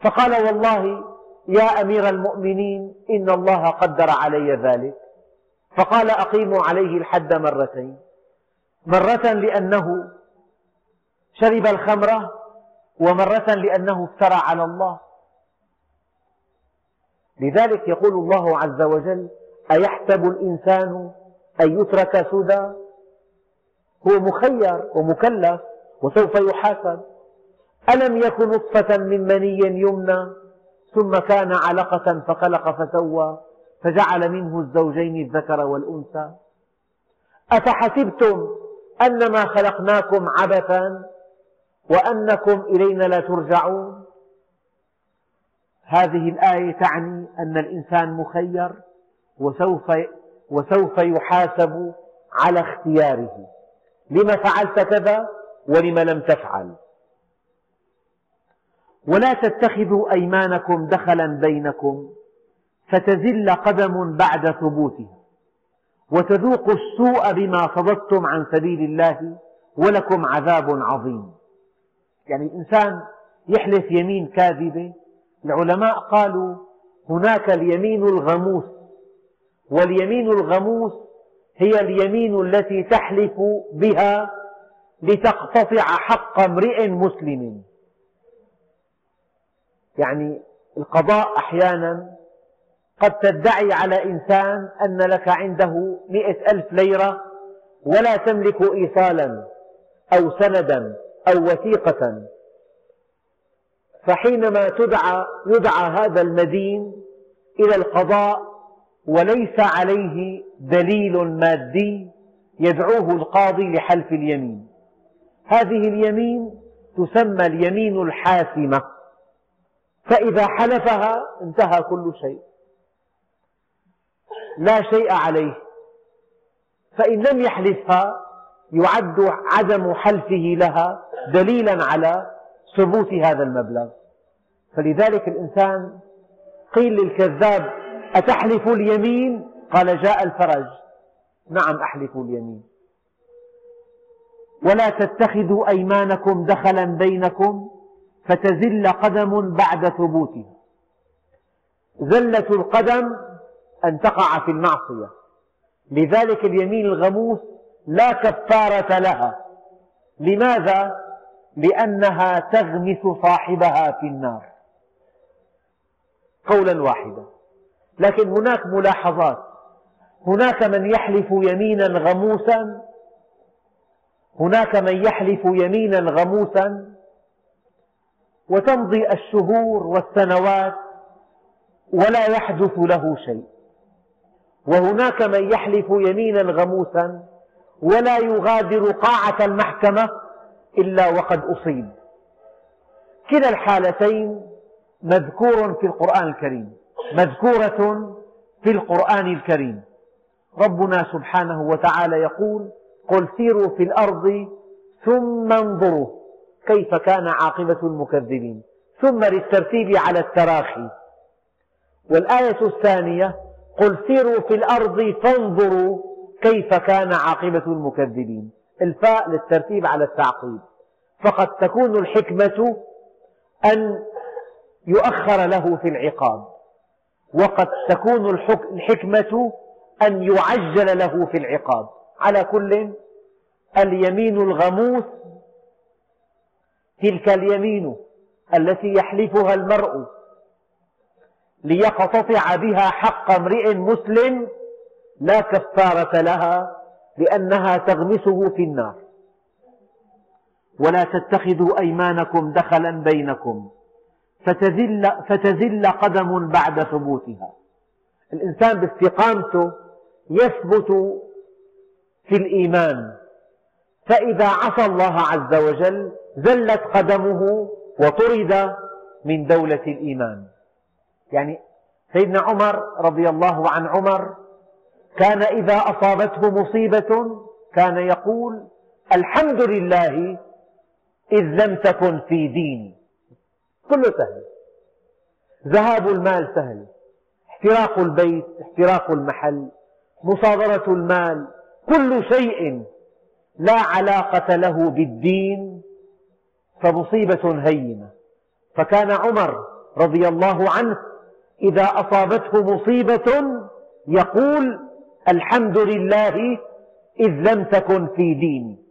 فقال والله يا أمير المؤمنين إن الله قدر علي ذلك. فقال أقيموا عليه الحد مرتين. مرة لأنه شرب الخمر ومرة لأنه افترى على الله. لذلك يقول الله عز وجل أيحسب الإنسان أن يترك سدى؟ هو مخير ومكلف وسوف يحاسب. ألم يكن نطفة من مني يمنى؟ ثم كان علقة فخلق فسوى فجعل منه الزوجين الذكر والأنثى. أفحسبتم أنما خلقناكم عبثا وأنكم إلينا لا ترجعون؟ هذه الآية تعني أن الإنسان مخير وسوف, وسوف يحاسب على اختياره. لم فعلت كذا ولم لم تفعل. ولا تتخذوا أيمانكم دخلا بينكم فتزل قدم بعد ثبوتها وتذوقوا السوء بما صددتم عن سبيل الله ولكم عذاب عظيم. يعني الإنسان يحلف يمين كاذبة العلماء قالوا هناك اليمين الغموس واليمين الغموس هي اليمين التي تحلف بها لتقتطع حق امرئ مسلم. يعني القضاء أحيانا قد تدعي على إنسان أن لك عنده مئة ألف ليرة ولا تملك إيصالا أو سندا أو وثيقة. فحينما تدعى يدعى هذا المدين إلى القضاء وليس عليه دليل مادي يدعوه القاضي لحلف اليمين. هذه اليمين تسمى اليمين الحاسمة. فإذا حلفها انتهى كل شيء. لا شيء عليه. فإن لم يحلفها يعد عدم حلفه لها دليلا على ثبوت هذا المبلغ. فلذلك الإنسان قيل للكذاب أتحلف اليمين؟ قال جاء الفرج. نعم أحلف اليمين. ولا تتخذوا أيمانكم دخلا بينكم فتزل قدم بعد ثبوتها. زلة القدم أن تقع في المعصية. لذلك اليمين الغموس لا كفارة لها. لماذا؟ لأنها تغمس صاحبها في النار. قولا واحدا. لكن هناك ملاحظات. هناك من يحلف يمينا غموسا. هناك من يحلف يمينا غموسا. وتمضي الشهور والسنوات ولا يحدث له شيء. وهناك من يحلف يمينا غموسا ولا يغادر قاعة المحكمة إلا وقد أصيب. كلا الحالتين مذكور في القرآن الكريم مذكورة في القرآن الكريم. ربنا سبحانه وتعالى يقول قل سيروا في الأرض ثم انظروا كيف كان عاقبة المكذبين. ثم للترتيب على التراخي. والآية الثانية قل سيروا في الأرض فانظروا كيف كان عاقبة المكذبين. الفاء للترتيب على التعقيب. فقد تكون الحكمة أن يؤخر له في العقاب وقد تكون الحكمة أن يعجل له في العقاب. على كل اليمين الغموس تلك اليمين التي يحلفها المرء ليقتطع بها حق امرئ مسلم لا كفارة لها. لأنها تغمسه في النار. ولا تتخذوا أيمانكم دخلا بينكم. فتزل, فتزل قدم بعد ثبوتها. الإنسان باستقامته يثبت في الإيمان. فإذا عصى الله عز وجل زلت قدمه وطرد من دولة الإيمان. يعني سيدنا عمر رضي الله عن عمر كان إذا أصابته مصيبة كان يقول الحمد لله إذ لم تكن في ديني كله سهل. ذهاب المال سهل. احتراق البيت احتراق المحل مصادرة المال كل شيء لا علاقة له بالدين فمصيبة هينة. فكان عمر رضي الله عنه إذا أصابته مصيبة يقول الحمد لله إذ لم تكن في ديني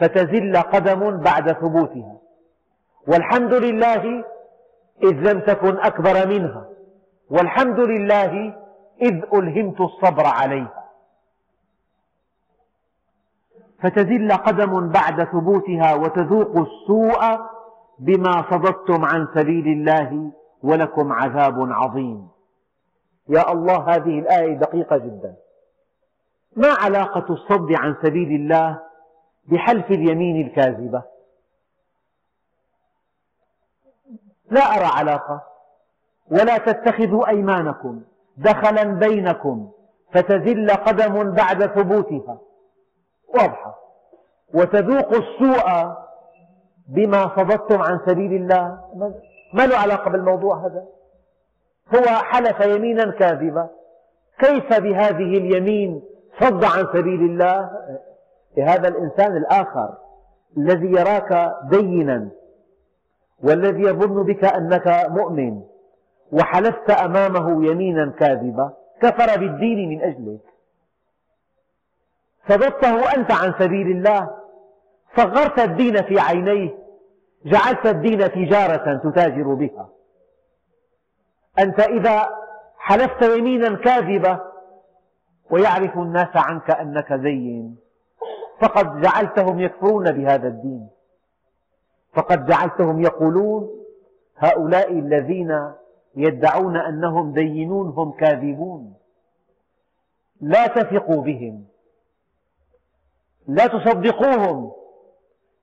فتزل قدم بعد ثبوتها. والحمد لله إذ لم تكن أكبر منها. والحمد لله إذ ألهمت الصبر عليها. فتزل قدم بعد ثبوتها وتذوق السوء بما صددتم عن سبيل الله ولكم عذاب عظيم. يا الله هذه الآية دقيقة جدا. ما علاقة الصد عن سبيل الله بحلف اليمين الكاذبة؟ لا أرى علاقة. ولا تتخذوا أيمانكم دخلا بينكم فتزل قدم بعد ثبوتها. واضحة وتذوقوا السوء بما صددتم عن سبيل الله. ما له علاقة بالموضوع هذا؟ هو حلف يمينا كاذبة كيف بهذه اليمين صد عن سبيل الله؟ هذا الإنسان الآخر الذي يراك دينا والذي يظن بك أنك مؤمن وحلفت أمامه يمينا كاذبة كفر بالدين من أجلك. صددته أنت عن سبيل الله صغرت الدين في عينيه جعلت الدين تجارة تتاجر بها. أنت إذا حلفت يمينا كاذبة ويعرف الناس عنك أنك زين. فقد جعلتهم يكفرون بهذا الدين. فقد جعلتهم يقولون هؤلاء الذين يدعون أنهم دينون هم كاذبون. لا تثقوا بهم. لا تصدقوهم.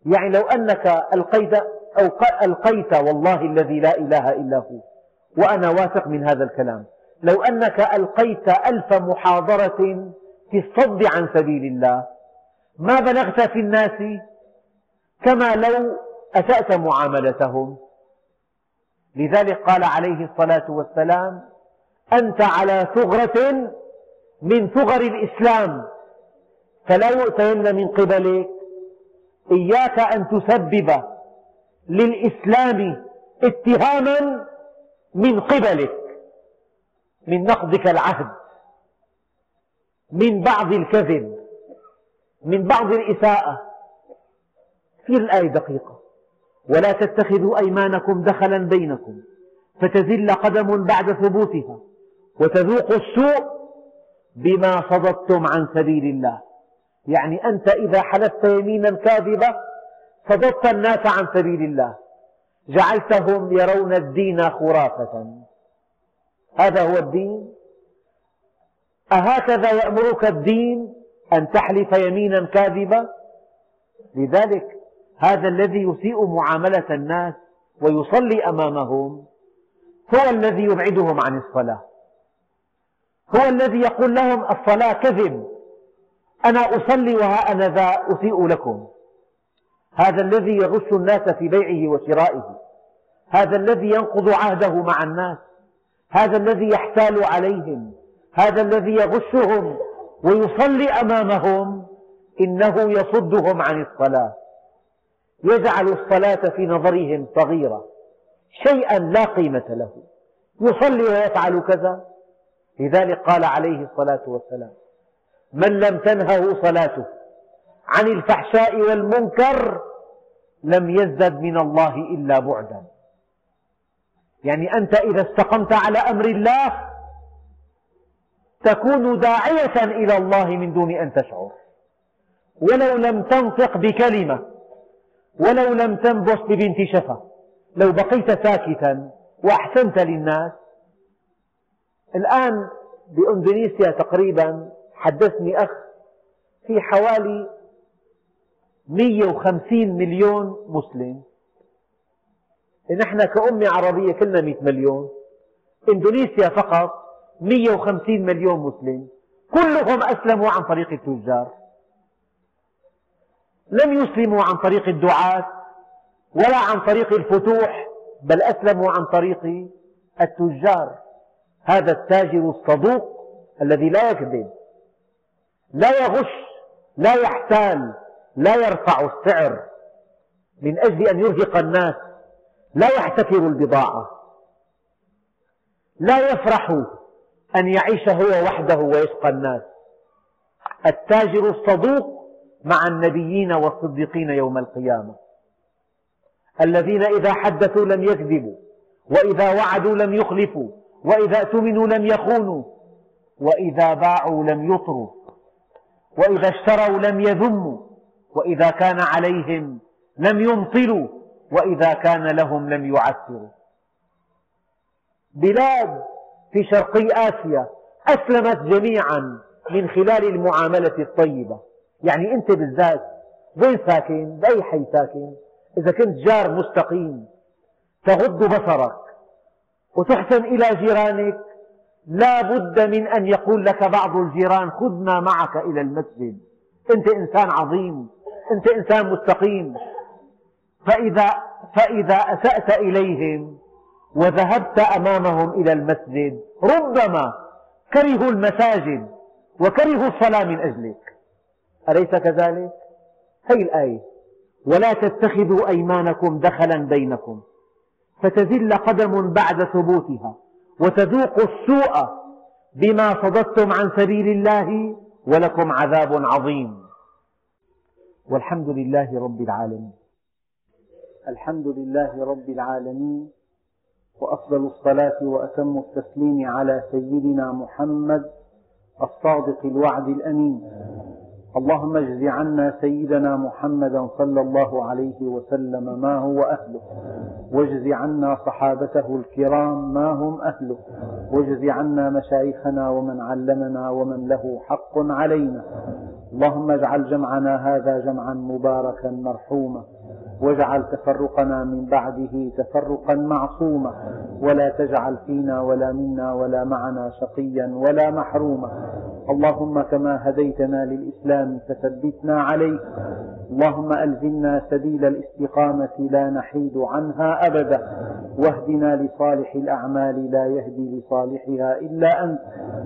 يعني لو أنك ألقيت, أو ألقيت والله الذي لا إله إلا هو. وأنا واثق من هذا الكلام. لو أنك ألقيت ألف محاضرة في الصد عن سبيل الله ما بلغت في الناس كما لو أسأت معاملتهم. لذلك قال عليه الصلاة والسلام أنت على ثغرة من ثغر الإسلام فلا يؤتين من قبلك. إياك أن تسبب للإسلام اتهاما من قبلك من نقضك العهد من بعض الكذب من بعض الإساءة. كثير الآية دقيقة. ولا تتخذوا أيمانكم دخلا بينكم فتزل قدم بعد ثبوتها وتذوقوا السوء بما صددتم عن سبيل الله. يعني أنت إذا حلفت يمينا كاذبة صددت الناس عن سبيل الله. جعلتهم يرون الدين خرافة. هذا هو الدين؟ أهكذا يأمرك الدين أن تحلف يمينا كاذبة لذلك هذا الذي يسيء معاملة الناس ويصلي أمامهم هو الذي يبعدهم عن الصلاة. هو الذي يقول لهم الصلاة كذب. أنا أصلي وها أنا ذا أسيء لكم. هذا الذي يغش الناس في بيعه وشرائه. هذا الذي ينقض عهده مع الناس. هذا الذي يحتال عليهم. هذا الذي يغشهم ويصلي أمامهم. إنه يصدهم عن الصلاة. يجعل الصلاة في نظرهم صغيرة. شيئا لا قيمة له. يصلي ويفعل كذا. لذلك قال عليه الصلاة والسلام من لم تنهه صلاته عن الفحشاء والمنكر لم يزدد من الله إلا بعدا. يعني أنت إذا استقمت على أمر الله تكون داعية إلى الله من دون أن تشعر. ولو لم تنطق بكلمة ولو لم تنبش ببنت شفة لو بقيت ساكتا وأحسنت للناس. الآن بإندونيسيا تقريبا حدثني أخ في حوالي 150 مليون مسلم. نحن كأمة عربية كلنا 100 مليون. إندونيسيا فقط 150 مليون مسلم. كلهم أسلموا عن طريق التجار. لم يسلموا عن طريق الدعاة ولا عن طريق الفتوح بل أسلموا عن طريق التجار. هذا التاجر الصدوق الذي لا يكذب لا يغش لا يحتال. لا يرفع السعر من أجل أن يرهق الناس لا يحتكر البضاعة لا يفرح أن يعيش هو وحده ويشقى الناس. التاجر الصدوق مع النبيين والصديقين يوم القيامة. الذين إذا حدثوا لم يكذبوا وإذا وعدوا لم يخلفوا وإذا اؤتمنوا لم يخونوا وإذا باعوا لم يطروا وإذا اشتروا لم يذموا. وإذا كان عليهم لم يمطلوا وإذا كان لهم لم يعسروا بلاد في شرقي آسيا أسلمت جميعا من خلال المعاملة الطيبة يعني أنت بالذات وين ساكن؟ بأي حي ساكن؟ إذا كنت جار مستقيم تغض بصرك وتحسن إلى جيرانك لا بد من أن يقول لك بعض الجيران خذنا معك إلى المسجد أنت إنسان عظيم أنت إنسان مستقيم. فإذا, فإذا أسأت إليهم وذهبت أمامهم إلى المسجد ربما كرهوا المساجد وكرهوا الصلاة من أجلك. أليس كذلك؟ هذه الآية. ولا تتخذوا أيمانكم دخلا بينكم. فتزل قدم بعد ثبوتها وتذوقوا السوء بما صددتم عن سبيل الله ولكم عذاب عظيم. والحمد لله رب العالمين. الحمد لله رب العالمين. وأفضل الصلاة وأتم التسليم على سيدنا محمد الصادق الوعد الأمين. اللهم اجز عنا سيدنا محمدا صلى الله عليه وسلم ما هو أهله. واجز عنا صحابته الكرام ما هم أهله. واجز عنا مشايخنا ومن علمنا ومن له حق علينا. اللهم اجعل جمعنا هذا جمعا مباركا مرحوما. واجعل تفرقنا من بعده تفرقا معصوما. ولا تجعل فينا ولا منا ولا معنا شقيا ولا محروما. اللهم كما هديتنا للإسلام فثبتنا عليه. اللهم ألزمنا سبيل الاستقامة لا نحيد عنها أبدا واهدنا لصالح الأعمال لا يهدي لصالحها إلا أنت.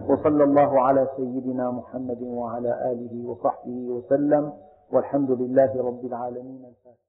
وصلى الله على سيدنا محمد وعلى آله وصحبه وسلم والحمد لله رب العالمين. الفاتح